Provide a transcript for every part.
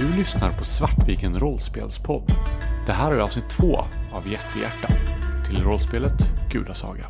Du lyssnar på Svartviken rollspelspodd. Det här är avsnitt två av Jättehjärta till rollspelet Gudasaga.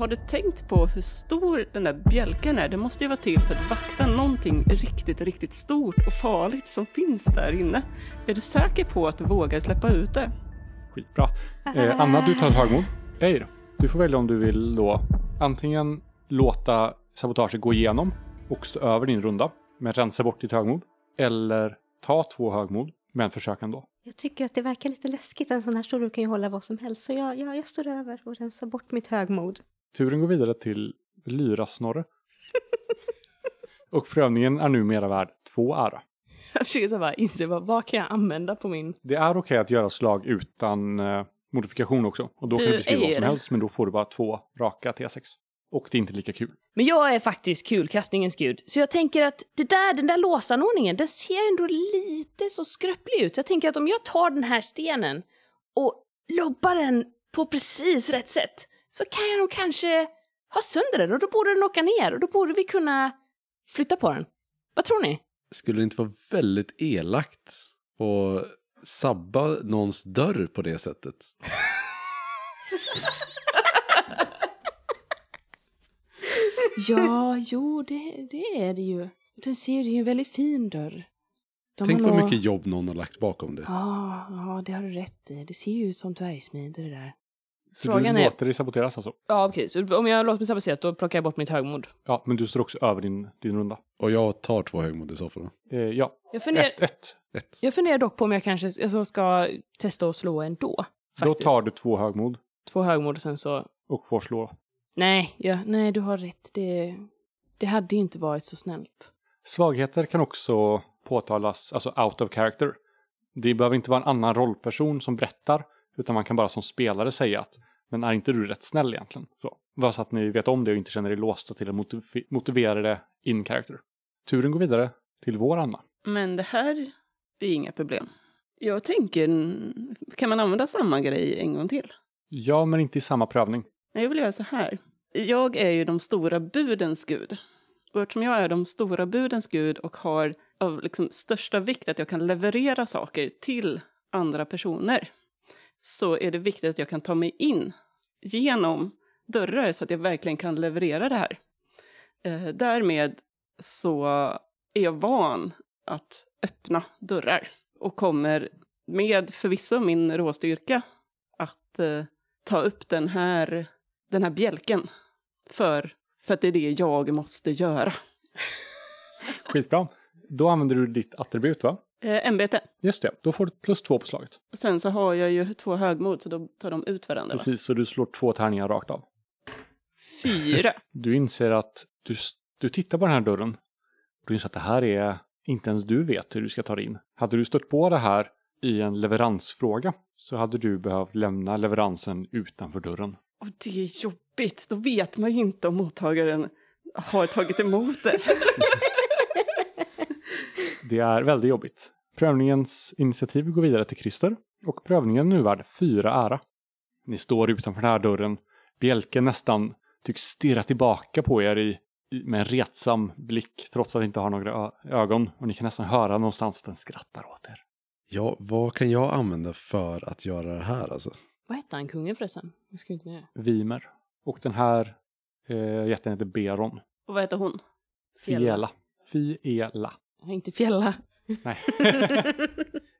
Har du tänkt på hur stor den där bjälken är? Det måste ju vara till för att vakta någonting riktigt, riktigt stort och farligt som finns där inne. Är du säker på att du vågar släppa ut det? Skitbra. Eh, Anna, du tar ett högmod. Eir, du får välja om du vill då antingen låta sabotaget gå igenom och stå över din runda, men rensa bort ditt högmod. Eller ta två högmod, men försök ändå. Jag tycker att det verkar lite läskigt. En sån här stor kan ju hålla vad som helst. Så jag, jag, jag står över och rensar bort mitt högmod. Turen går vidare till Lyra-Snorre. och prövningen är numera värd två ära. Jag försöker så bara inse vad, vad kan jag använda på min... Det är okej att göra slag utan eh, modifikation också. Och då kan Du, du beskriva vad som helst, men då får du bara två raka T6. Och det är inte lika kul. Men jag är faktiskt kulkastningens gud. Så jag tänker att det där, den där låsanordningen, den ser ändå lite så skröplig ut. Så jag tänker att om jag tar den här stenen och lobbar den på precis rätt sätt så kan jag nog kanske ha sönder den och då borde den åka ner och då borde vi kunna flytta på den. Vad tror ni? Skulle det inte vara väldigt elakt att sabba någons dörr på det sättet? Ja, jo, det, det är det ju. Den ser ju en väldigt fin dörr. De Tänk vad nog- mycket jobb någon har lagt bakom det. Ja, ja, det har du rätt i. Det ser ju ut som dvärgsmider det där. Så Frågan du är- låter dig saboteras alltså? Ja, precis. Så Om jag låter mig saboteras då plockar jag bort mitt högmod. Ja, men du står också över din, din runda. Och jag tar två högmod i så fall. Eh, ja, Jag funderar, ett, ett. Ett. jag funderar dock på om jag kanske alltså, ska testa att slå ändå. Då Faktiskt. tar du två högmod Två högmod och sen så... och får slå. Nej, ja, nej, du har rätt. Det, det hade inte varit så snällt. Svagheter kan också påtalas, alltså out of character. Det behöver inte vara en annan rollperson som berättar, utan man kan bara som spelare säga att men är inte du rätt snäll egentligen? Så. Bara så att ni vet om det och inte känner er låsta till att motiv- motivera det in character. Turen går vidare till vår Anna. Men det här är inga problem. Jag tänker, kan man använda samma grej en gång till? Ja, men inte i samma prövning. Nej, Jag vill göra så här. Jag är ju de stora budens gud. Och eftersom jag är de stora budens gud och har av liksom största vikt att jag kan leverera saker till andra personer så är det viktigt att jag kan ta mig in genom dörrar så att jag verkligen kan leverera det här. Eh, därmed så är jag van att öppna dörrar och kommer med förvisso min råstyrka att eh, ta upp den här, den här bjälken för, för att det är det jag måste göra. Skitbra. Då använder du ditt attribut va? Eh, ämbete. Just det, då får du plus två på slaget. Sen så har jag ju två högmod så då tar de ut varandra. Va? Precis, så du slår två tärningar rakt av. Fyra. Du inser att du, du tittar på den här dörren. Du inser att det här är inte ens du vet hur du ska ta dig in. Hade du stött på det här i en leveransfråga så hade du behövt lämna leveransen utanför dörren. Och det är jobbigt. Då vet man ju inte om mottagaren har tagit emot det. Det är väldigt jobbigt. Prövningens initiativ går vidare till Christer och prövningen nu värd fyra ära. Ni står utanför den här dörren. Bjälken nästan tycks stirra tillbaka på er i, i, med en retsam blick trots att den inte har några ögon och ni kan nästan höra någonstans att den skrattar åt er. Ja, vad kan jag använda för att göra det här alltså? Vad hette han, kungen förresten? Jag ska inte. Vimer. Och den här eh, jätten heter Beron. Och vad heter hon? Fiela. Fiela. Inte fjälla. Nej.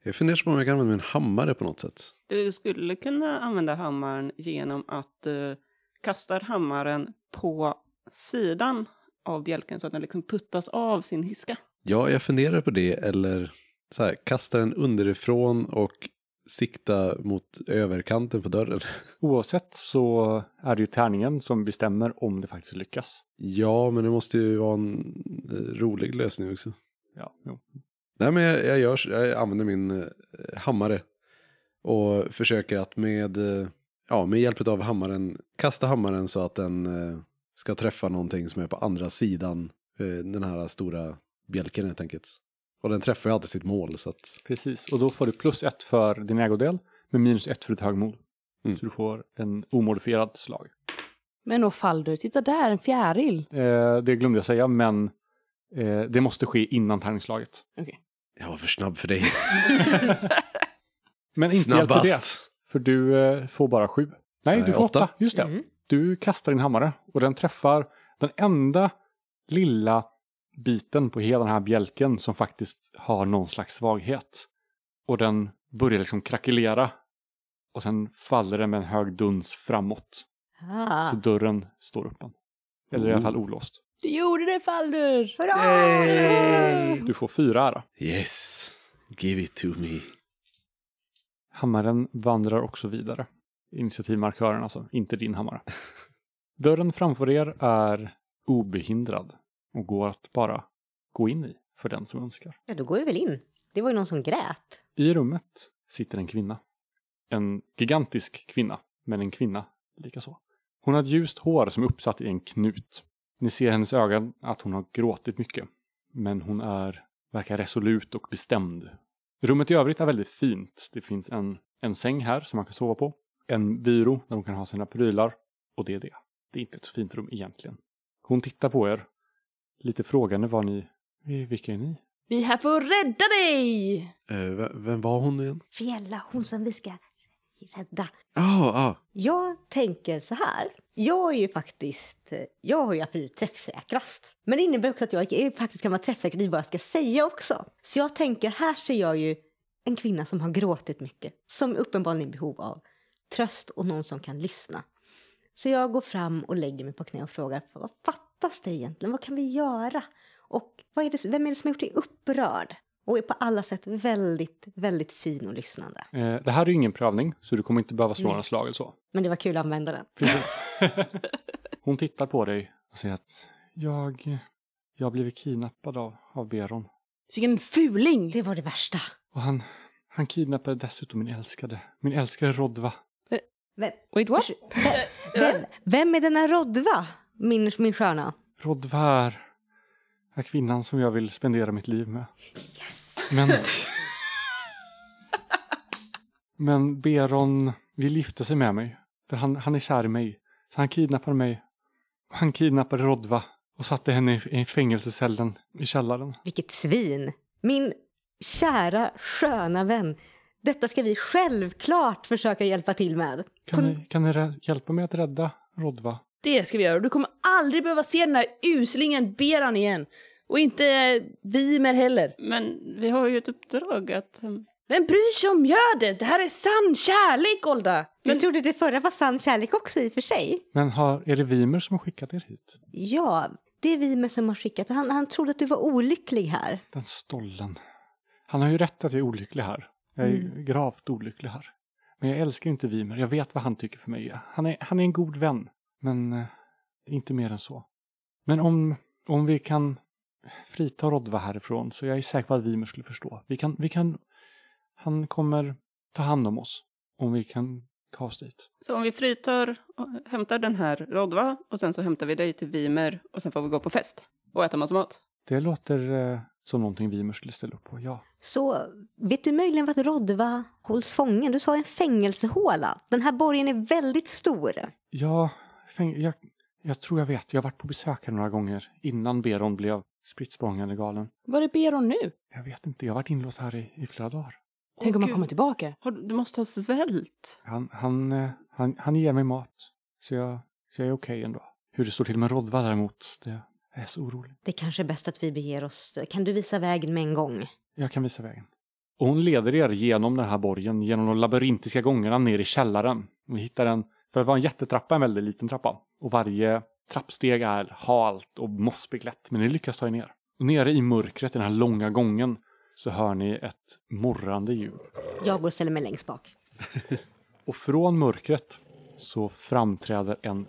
Jag funderar på om jag kan använda min hammare på något sätt. Du skulle kunna använda hammaren genom att uh, kasta hammaren på sidan av bjälken så att den liksom puttas av sin hyska. Ja, jag funderar på det eller så här, kasta den underifrån och sikta mot överkanten på dörren. Oavsett så är det ju tärningen som bestämmer om det faktiskt lyckas. Ja, men det måste ju vara en eh, rolig lösning också. Ja, jo. Nej, men jag, jag, gör, jag använder min eh, hammare och försöker att med, eh, ja, med hjälp av hammaren kasta hammaren så att den eh, ska träffa någonting som är på andra sidan den här stora bjälken helt enkelt. Och den träffar ju alltid sitt mål så att... Precis, och då får du plus ett för din ägodel med minus ett för ditt högmod. Mm. Så du får en omodifierad slag. Men och Faldur, titta där, en fjäril. Eh, det glömde jag säga, men eh, det måste ske innan tärningslaget. Jag var för snabb för dig. Men inte hjälper det, Snabbast. för du eh, får bara sju. Nej, Nej, du får åtta. åtta. Just det. Mm. Du kastar din hammare och den träffar den enda lilla biten på hela den här bjälken som faktiskt har någon slags svaghet. Och den börjar liksom krackelera. Och sen faller den med en hög duns framåt. Ah. Så dörren står öppen. Eller i alla fall olåst. Du gjorde det Faldur! Hurra! Du får fyra ära. Yes. Give it to me. Hammaren vandrar också vidare. Initiativmarkören alltså, inte din hammare. Dörren framför er är obehindrad och går att bara gå in i för den som önskar. Ja, då går vi väl in. Det var ju någon som grät. I rummet sitter en kvinna. En gigantisk kvinna, men en kvinna likaså. Hon har ett ljust hår som är uppsatt i en knut. Ni ser i hennes ögon att hon har gråtit mycket. Men hon är, verkar resolut och bestämd. Rummet i övrigt är väldigt fint. Det finns en, en säng här som man kan sova på. En byrå där hon kan ha sina prylar. Och det är det. Det är inte ett så fint rum egentligen. Hon tittar på er. Lite frågande vad ni... Vilka är ni? Vi är här för att rädda dig! Eh, vem var hon igen? Fjälla, hon som vi ska rädda. Ah, ah. Jag tänker så här. Jag är ju faktiskt, jag har ju absolut träffsäkrast. Men det innebär också att jag är- faktiskt kan vara träffsäker i vad jag ska säga också. Så jag tänker, här ser jag ju en kvinna som har gråtit mycket. Som uppenbarligen är i behov av tröst och någon som kan lyssna. Så jag går fram och lägger mig på knä och frågar, vad fattas det egentligen? Vad kan vi göra? Och vad är det, vem är det som har gjort dig upprörd? Och är på alla sätt väldigt, väldigt fin och lyssnande. Eh, det här är ju ingen prövning, så du kommer inte behöva slå Nej. några slag eller så. Men det var kul att använda den. Precis. Hon tittar på dig och säger att jag, jag har blivit kidnappad av, av Beron. Vilken fuling! Det var det värsta. Och han, han kidnappade dessutom min älskade, min älskade Rodva. Vem, Wait what? vem, vem är denna Rodva, min, min sköna? Rodva är, är kvinnan som jag vill spendera mitt liv med. Yes. Men... Men Beron vill gifta sig med mig. För han, han är kär i mig. Så han kidnappade mig. Han kidnappade Rodva och satte henne i, i fängelsecellen i källaren. Vilket svin. Min kära sköna vän. Detta ska vi självklart försöka hjälpa till med. Kan ni, kan ni hjälpa mig att rädda Rodva? Det ska vi göra. Du kommer aldrig behöva se den där uslingen Beran igen. Och inte eh, Vimer heller. Men vi har ju ett uppdrag att... ehm, Vem bryr sig om Jödet? Det här är sann kärlek, Golda! Jag trodde det förra var sann kärlek också i och för sig. Men har, är det Vimer som har skickat er hit? Ja, det är vi med som har skickat. Han, han trodde att du var olycklig här. Den stollen. Han har ju rätt att jag är olycklig här. Jag är ju gravt olycklig här. Men jag älskar inte Vimer. Jag vet vad han tycker för mig. Han är, han är en god vän. Men eh, inte mer än så. Men om, om vi kan frita Rodva härifrån så jag är säker på att Vimer skulle förstå. Vi kan, vi kan, han kommer ta hand om oss. Om vi kan ta oss dit. Så om vi fritar och hämtar den här Rodva och sen så hämtar vi dig till Vimer och sen får vi gå på fest och äta massa mat. Det låter eh, som någonting Vimer skulle ställa upp på, ja. Så vet du möjligen vart Rodva hålls fången? Du sa en fängelsehåla. Den här borgen är väldigt stor. Ja, jag, jag tror jag vet. Jag har varit på besök här några gånger innan Beron blev spritt galen. Var är Beron nu? Jag vet inte, jag har varit inlåst här i, i flera dagar. Tänk om han kommer tillbaka. Har Du du måste ha svält. Han, han, eh, han, han ger mig mat, så jag, så jag är okej ändå. Hur det står till med Rodva däremot, det är jag så orolig. Det kanske är bäst att vi beger oss. Kan du visa vägen med en gång? Jag kan visa vägen. Och hon leder er genom den här borgen, genom de labyrintiska gångerna ner i källaren. Vi hittar en, för det var en jättetrappa, en väldigt liten trappa. Och varje trappsteg är halt och mossbeklätt, men ni lyckas ta er ner. Och nere i mörkret, i den här långa gången, så hör ni ett morrande ljud. Jag går och ställer mig längst bak. Och från mörkret så framträder en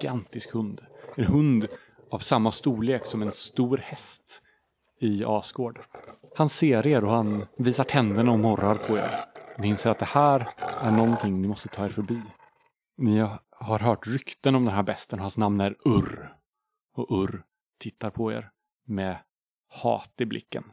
gigantisk hund. En hund av samma storlek som en stor häst i Asgård. Han ser er och han visar tänderna och morrar på er. Ni inser att det här är någonting ni måste ta er förbi. Ni har hört rykten om den här besten hans namn är Urr. Och Urr tittar på er med hat i blicken.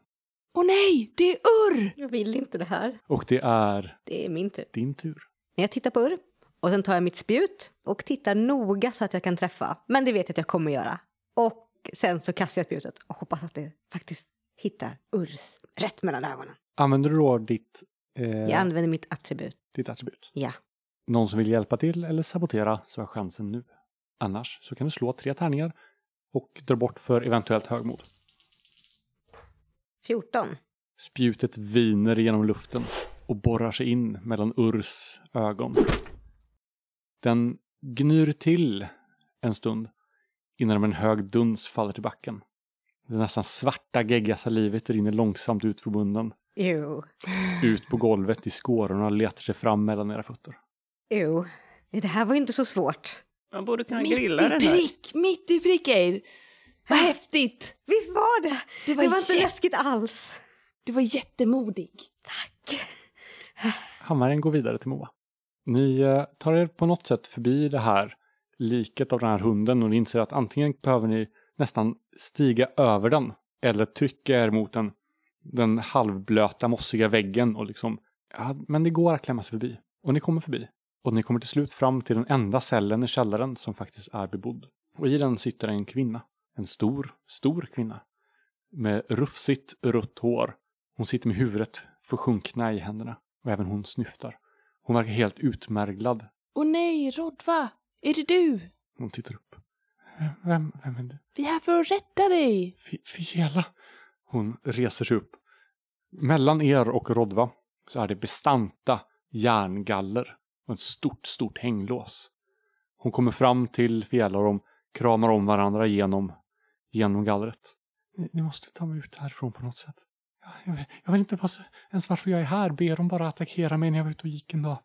Åh nej, det är Urr! Jag vill inte det här. Och det är Det är min tur. din tur. När jag tittar på Urr och sen tar jag mitt spjut och tittar noga så att jag kan träffa. Men det vet jag att jag kommer göra. Och sen så kastar jag spjutet och hoppas att det faktiskt hittar Urrs rätt mellan ögonen. Använder du då ditt, eh, Jag använder mitt attribut. ditt attribut? Ja. Någon som vill hjälpa till eller sabotera så är chansen nu. Annars så kan du slå tre tärningar och dra bort för eventuellt högmod. 14. Spjutet viner genom luften och borrar sig in mellan Urs ögon. Den gnyr till en stund innan en hög duns faller till backen. Det nästan svarta gegga salivet rinner långsamt ut från munnen. Jo. Ut på golvet i skårorna och letar sig fram mellan era fötter. Jo. Det här var inte så svårt. Man borde kunna Mitt grilla i den här. prick, mitt i prick Eir. Vad häftigt! Visst var det? Det var, Det var inte jä- läskigt alls. du var jättemodig. Tack. Hammaren går vidare till Moa. Ni eh, tar er på något sätt förbi det här liket av den här hunden och ni inser att antingen behöver ni nästan stiga över den eller trycka er mot den, den halvblöta mossiga väggen och liksom, ja, men det går att klämma sig förbi. Och ni kommer förbi. Och ni kommer till slut fram till den enda cellen i källaren som faktiskt är bebodd. Och i den sitter en kvinna. En stor, stor kvinna. Med rufsigt rött hår. Hon sitter med huvudet försjunkna i händerna. Och även hon snyftar. Hon verkar helt utmärglad. Åh nej, Rodva! Är det du? Hon tittar upp. Vem, vem är du? Vi är här för att rädda dig! Fi- Fiela. Hon reser sig upp. Mellan er och Rodva så är det bestanta järngaller och ett stort, stort hänglås. Hon kommer fram till Fiela och de kramar om varandra genom, genom gallret. Ni, ni måste ta mig ut härifrån på något sätt. Jag, jag, vet- jag vet inte vad, ens varför jag är här. Ber dem bara attackera mig när jag var ute och gick en dag.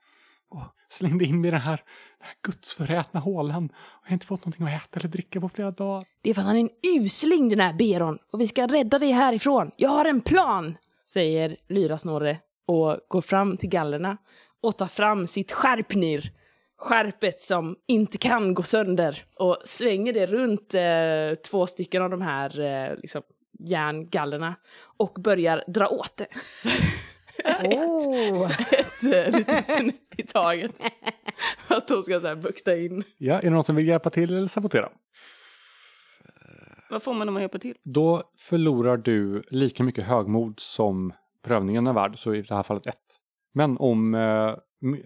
Och slängde in mig i den här, den här gudsförrätna hålan. Och jag har inte fått någonting att äta eller dricka på flera dagar. Det är för att han är en usling den här Beron och vi ska rädda dig härifrån. Jag har en plan! Säger Lyra-Snorre och går fram till gallerna och tar fram sitt skärpnir. Skärpet som inte kan gå sönder och svänger det runt eh, två stycken av de här eh, liksom, järngallerna och börjar dra åt det. Oh. Ett eh, litet snäpp i taget. För att de ska så här bukta in. Ja, är det någon som vill hjälpa till eller sabotera? Vad får man om man hjälper till? Då förlorar du lika mycket högmod som prövningen är värd, så i det här fallet ett. Men om, eh,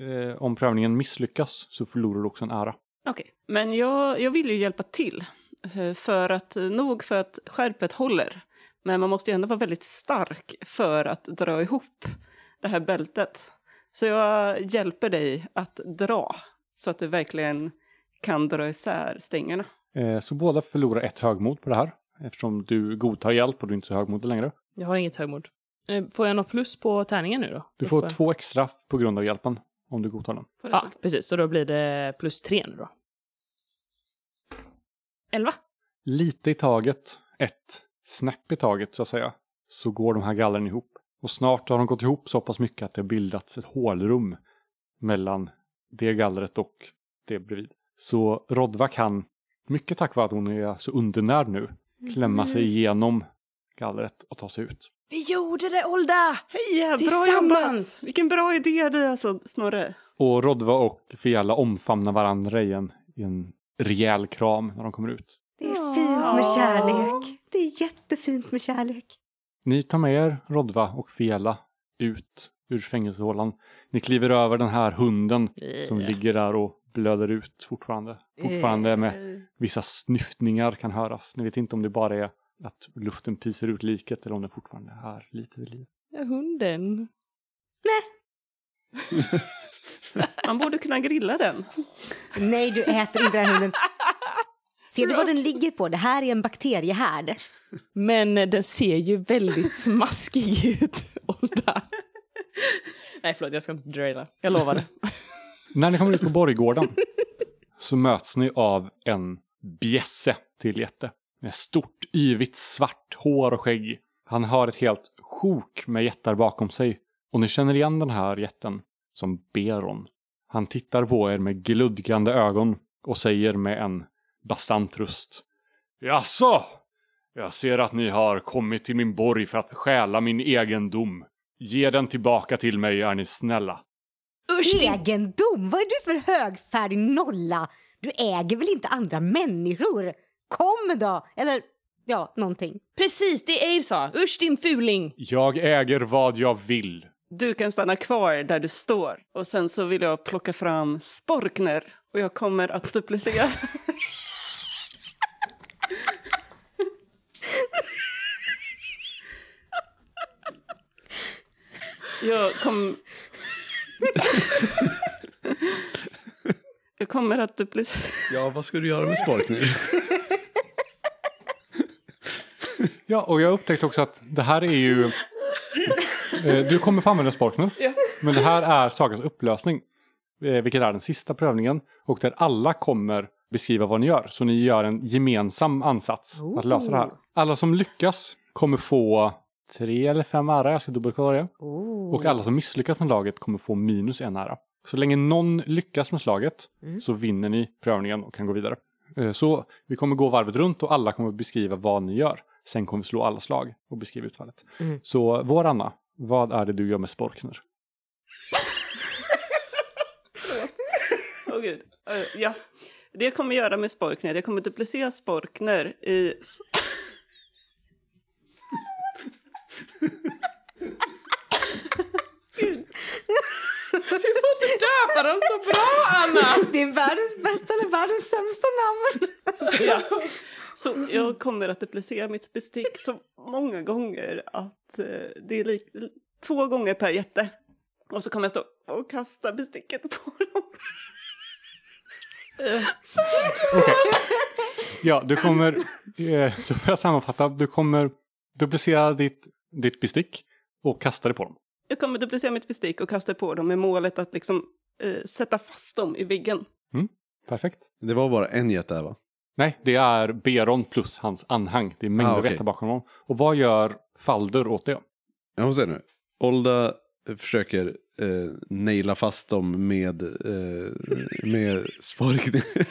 eh, om prövningen misslyckas så förlorar du också en ära. Okej, men jag, jag vill ju hjälpa till. eh, För att, nog för att skärpet håller. Men man måste ju ändå vara väldigt stark för att dra ihop det här bältet. Så jag hjälper dig att dra så att det verkligen kan dra isär stängerna. Eh, så båda förlorar ett högmod på det här, eftersom du godtar hjälp och du är inte så högmodig längre. Jag har inget högmod. Eh, Får jag något plus på tärningen nu då? Du får jag- två extra på grund av hjälpen, om du godtar den. Ja, precis. Så då blir det plus tre nu då. Elva. Lite i taget, ett snäpp i taget så att säga, så går de här gallren ihop. Och snart har de gått ihop så pass mycket att det har bildats ett hålrum mellan det gallret och det bredvid. Så Rodva kan, mycket tack vare att hon är så undernärd nu, klämma sig igenom gallret och ta sig ut. Vi gjorde det, Olda! Heja, bra Tillsammans! jobbat! Vilken bra idé är, alltså, Snorre. Och Rodva och Fiala omfamnar varandra i en, i en rejäl kram när de kommer ut. Det är fint med kärlek. Det är jättefint med kärlek. Ni tar med er Rodva och Fiala ut ur fängelsehålan. Ni kliver över den här hunden som ligger där och blöder ut fortfarande. Fortfarande med vissa snyftningar kan höras. Ni vet inte om det bara är att luften pyser ut liket eller om det fortfarande är lite vid liv. Ja, hunden. Man borde kunna grilla den. Nej, du äter inte den här hunden. Ser du vad den ligger på? Det här är en bakteriehärd. Men den ser ju väldigt smaskig ut, Olda. Nej, förlåt, jag ska inte draila. Jag lovar det. När ni kommer ut på borggården så möts ni av en bjässe till jätte. Med stort, yvigt, svart hår och skägg. Han har ett helt sjok med jättar bakom sig. Och ni känner igen den här jätten som Beron. Han tittar på er med gludgande ögon och säger med en bastant röst. Jaså? Jag ser att ni har kommit till min borg för att stjäla min egendom. Ge den tillbaka till mig är ni snälla. Usch. Egendom? Vad är du för högfärdig nolla? Du äger väl inte andra människor? Kom då! Eller ja, någonting. Precis, det Eir sa. Usch din fuling! Jag äger vad jag vill. Du kan stanna kvar där du står. Och sen så vill jag plocka fram Sporkner. Och jag kommer att duplicera. jag kom... jag kommer att duplicera... Ja, vad ska du göra med Sporkner? Ja, och jag upptäckte också att det här är ju... Eh, Du kommer få använda Sparkner. Ja. Men det här är Sagas upplösning. eh, Vilket är den sista prövningen. Och där alla kommer beskriva vad ni gör. Så ni gör en gemensam ansats att lösa det här. Alla som lyckas kommer få tre eller fem ära. Jag ska dubbelkolla det. Oh. Och alla som misslyckas med laget kommer få minus en ära. Så länge någon lyckas med slaget så vinner ni prövningen och kan gå vidare. Eh, Så vi kommer gå varvet runt och alla kommer beskriva vad ni gör. Sen kommer vi slå alla slag och beskriva utfallet. Mm. Så vår Anna, vad är det du gör med Sporkner? Åh gud. Eh, ja. Det jag kommer göra med Sporkner, jag kommer duplicera Sporkner i... Du får inte döpa dem så bra, Anna! Det är världens bästa eller världens sämsta namn. Ja. Så jag kommer att duplicera mitt bestick så många gånger att eh, det är lik, två gånger per jätte. Och så kommer jag stå och kasta besticket på dem. Eh, Ja, du kommer, eh, så får jag sammanfatta, du kommer duplicera ditt, ditt bestick och kasta det på dem. Jag kommer duplicera mitt bestick och kasta på dem med målet att liksom eh, sätta fast dem i väggen. Perfekt. Det var bara en jätte här va? Nej, det är Beron plus hans anhang. Det är mängder Ah, okej. jättar bakom honom. Och vad gör Falder åt det? Jag måste säga nu. Olda försöker eh, naila fast dem med, eh, med sparkning.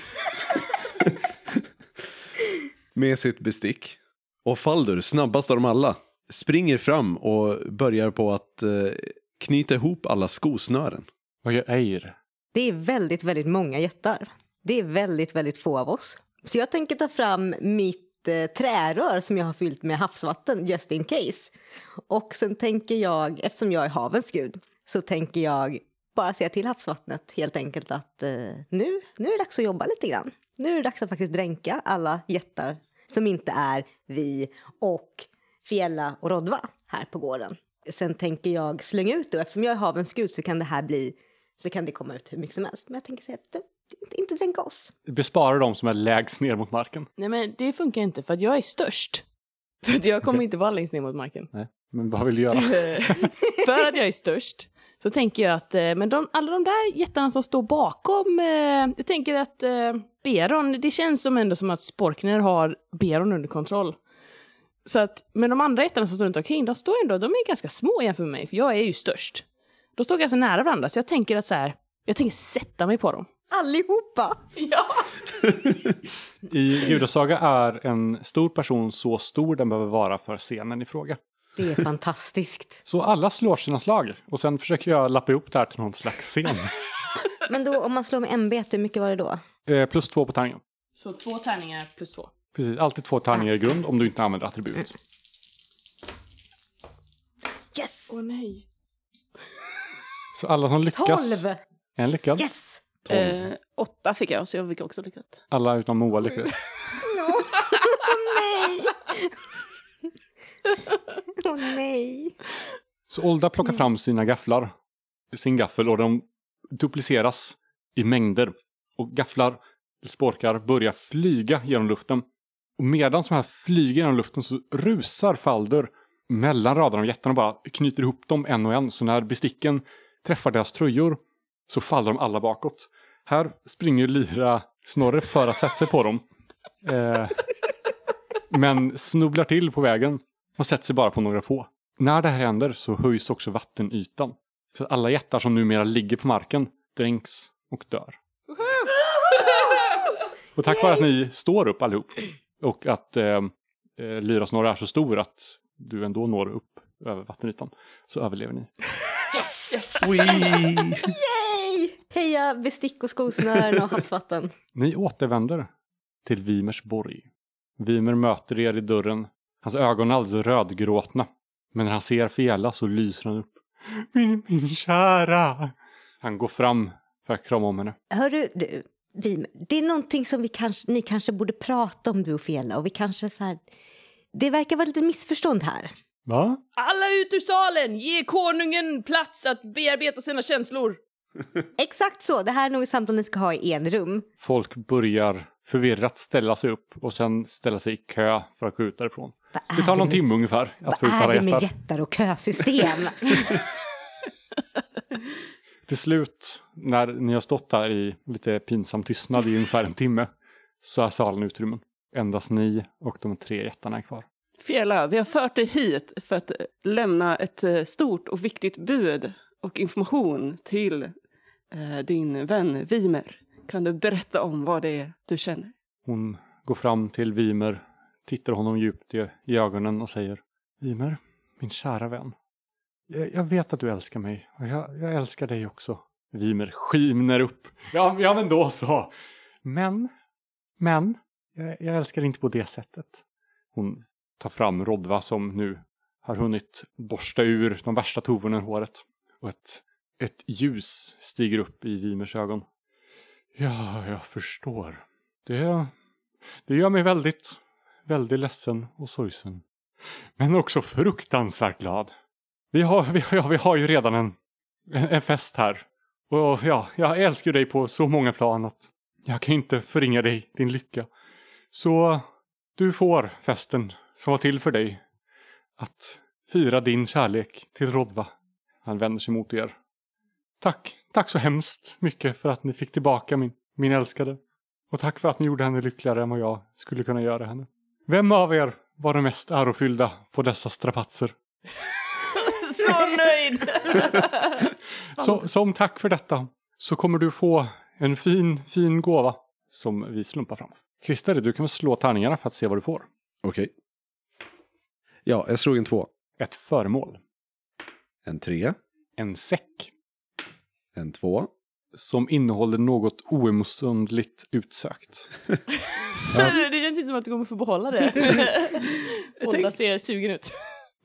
med sitt bestick. Och Faldur, snabbast av dem alla, springer fram och börjar på att eh, knyta ihop alla skosnören. Vad gör Eir? Det är väldigt, väldigt många jättar. Det är väldigt, väldigt få av oss. Så jag tänker ta fram mitt eh, trärör som jag har fyllt med havsvatten just in case. Och sen tänker jag, eftersom jag är havens gud, så tänker jag bara säga till havsvattnet helt enkelt att eh, nu, nu är det dags att jobba lite grann. Nu är det dags att faktiskt dränka alla jättar som inte är vi och Fiella och Rodva här på gården. Sen tänker jag slänga ut det och eftersom jag är havens gud så kan det här bli så kan det komma ut hur mycket som helst. Men jag tänker säga att inte, inte dränka oss. Bespara de som är lägst ner mot marken. Nej men det funkar inte för att jag är störst. Så att jag kommer inte vara längst ner mot marken. Nej, men vad vill du göra? för att jag är störst så tänker jag att eh, men de, alla de där jättarna som står bakom, eh, jag tänker att eh, Beron, det känns som ändå som att Sporkner har Beron under kontroll. Så att, men de andra jättarna som står runt omkring, de står ändå, de är ganska små jämfört med mig, för jag är ju störst. De står ganska nära varandra, så jag tänker att så här, jag tänker sätta mig på dem. Allihopa! Ja! I Judasaga är en stor person så stor den behöver vara för scenen i fråga. Det är fantastiskt. Så alla slår sina slag och sen försöker jag lappa ihop det här till någon slags scen. Men då om man slår med MB, hur mycket var det då? Eh, plus två på tärningen. Så två tärningar plus två. Precis, alltid två tärningar i grund om du inte använder attribut. Yes! Åh nej. Så alla som lyckas. 12! En lyckad. Yes! Eh, åtta fick jag, så jag fick också lyckat. Alla utom Moa lyckades. Åh nej! Åh nej! Så Olda plockar fram sina gafflar. Sin gaffel och de dupliceras i mängder. Och gafflar, sporkar, börjar flyga genom luften. Och medan de här flyger genom luften så rusar Falder mellan raderna av jättarna och bara knyter ihop dem en och en. Så när besticken träffar deras tröjor så faller de alla bakåt. Här springer Lyra Snorre för att sätta sig på dem. Eh, men snubblar till på vägen och sätter sig bara på några få. När det här händer så höjs också vattenytan. Så att alla jättar som numera ligger på marken dränks och dör. Och tack vare att ni står upp allihop och att eh, eh, lyrasnorre är så stor att du ändå når upp över vattenytan så överlever ni. Yay! Heja bestick och skosnören och havsvatten. Ni återvänder till Vimers borg. Vimer möter er i dörren. Hans ögon är alldeles rödgråtna. Men när han ser Fiela så lyser han upp. Min, min kära! Han går fram för att krama om henne. Hörru, du, vi, det är någonting som vi kanske, ni kanske borde prata om du och Fiela och vi kanske så här... Det verkar vara lite missförstånd här. Va? Alla ut ur salen! Ge konungen plats att bearbeta sina känslor! Exakt så, det här är något samtal ni ska ha i en rum. Folk börjar förvirrat ställa sig upp och sen ställa sig i kö för att gå ut därifrån. Det tar är någon med- timme ungefär att få ut Vad är det med jättar. och kösystem? Till slut, när ni har stått där i lite pinsam tystnad i ungefär en timme, så är salen utrymmen. Endast ni och de tre jättarna är kvar. Fjälla, vi har fört dig hit för att lämna ett eh, stort och viktigt bud och information till Eh, din vän Vimer. Kan du berätta om vad det är du känner? Hon går fram till Vimer, tittar honom djupt i, i ögonen och säger Vimer, min kära vän. Jag, jag vet att du älskar mig och jag, jag älskar dig också. Vimer skiner upp. Ja, ja men då så. Men, men, jag, jag älskar inte på det sättet. Hon tar fram Rodva som nu har hunnit borsta ur de värsta tovorna i håret. Och ett, ett ljus stiger upp i Vimers ögon. Ja, jag förstår. Det, det gör mig väldigt, väldigt ledsen och sorgsen. Men också fruktansvärt glad. Vi har, vi, ja, vi har ju redan en, en, en fest här. Och ja, jag älskar dig på så många plan att jag kan inte förringa dig, din lycka. Så du får festen som var till för dig. Att fira din kärlek till Rodva. Han vänder sig mot er. Tack, tack så hemskt mycket för att ni fick tillbaka min, min älskade. Och tack för att ni gjorde henne lyckligare än vad jag skulle kunna göra henne. Vem av er var den mest ärofyllda på dessa strapatser? Så nöjd! Så, som tack för detta så kommer du få en fin, fin gåva som vi slumpar fram. Christer, du kan väl slå tärningarna för att se vad du får. Okej. Ja, jag slog en två. Ett föremål. En tre. En säck En två. som innehåller något oemotståndligt utsökt. det känns inte som att du kommer få behålla det. Båda ser sugen ut.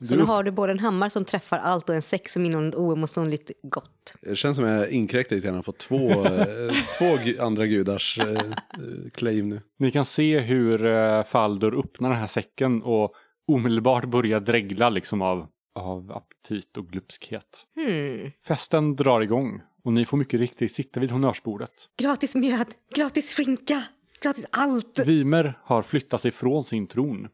Så nu har du både en hammare som träffar allt och en säck som innehåller något oemotståndligt gott. Det känns som jag inkräktar lite grann på två, eh, två andra gudars eh, claim nu. Ni kan se hur eh, Faldur öppnar den här säcken och omedelbart börjar dregla liksom av, av aptit och glupskhet. Hmm. Festen drar igång och ni får mycket riktigt sitta vid honnörsbordet. Gratis mjöd, gratis skinka, gratis allt. Vimer har flyttat sig från sin tron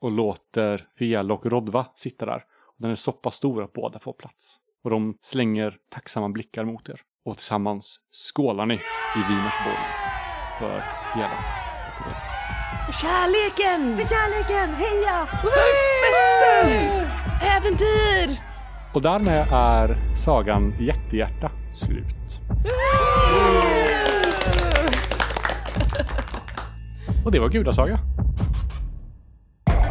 och låter Fiel och Rodva sitta där. Den är så pass stor att båda får plats. Och de slänger tacksamma blickar mot er. Och tillsammans skålar ni i Vimers borg för Fiela och Rodva. Kärleken! För kärleken, heja! Festen! Äventyr! Och därmed är sagan Jättehjärta slut. Och det var Gudasaga.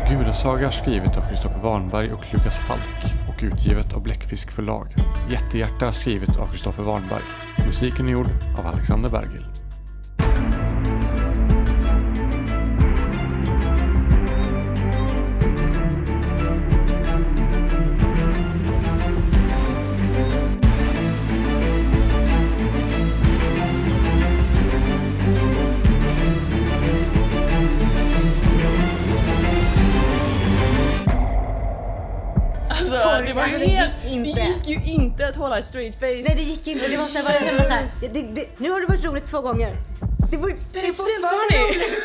Gudasaga är skrivet av Kristoffer Warnberg och Lukas Falk och utgivet av Bläckfisk förlag. Jättehjärta är skrivet av Kristoffer Warnberg. Musiken är gjord av Alexander Bergil. Helt... gick Det inte. gick ju inte att hålla ett straight face. Nej det gick inte, det var så här, det var så här det, det, nu har det varit roligt två gånger. Det var, det still fortfarande funny!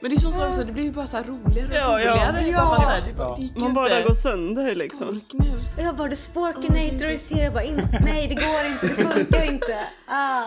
Men det är som sagt det blir ju bara så här roligare och Ja, ja. roligare. Ja. Bara så här, det, bara, det Man bara går sönder liksom. Spark nu. Jag bara, the sporkinator is here. Jag bara, in, nej det går inte, det funkar inte. Ah.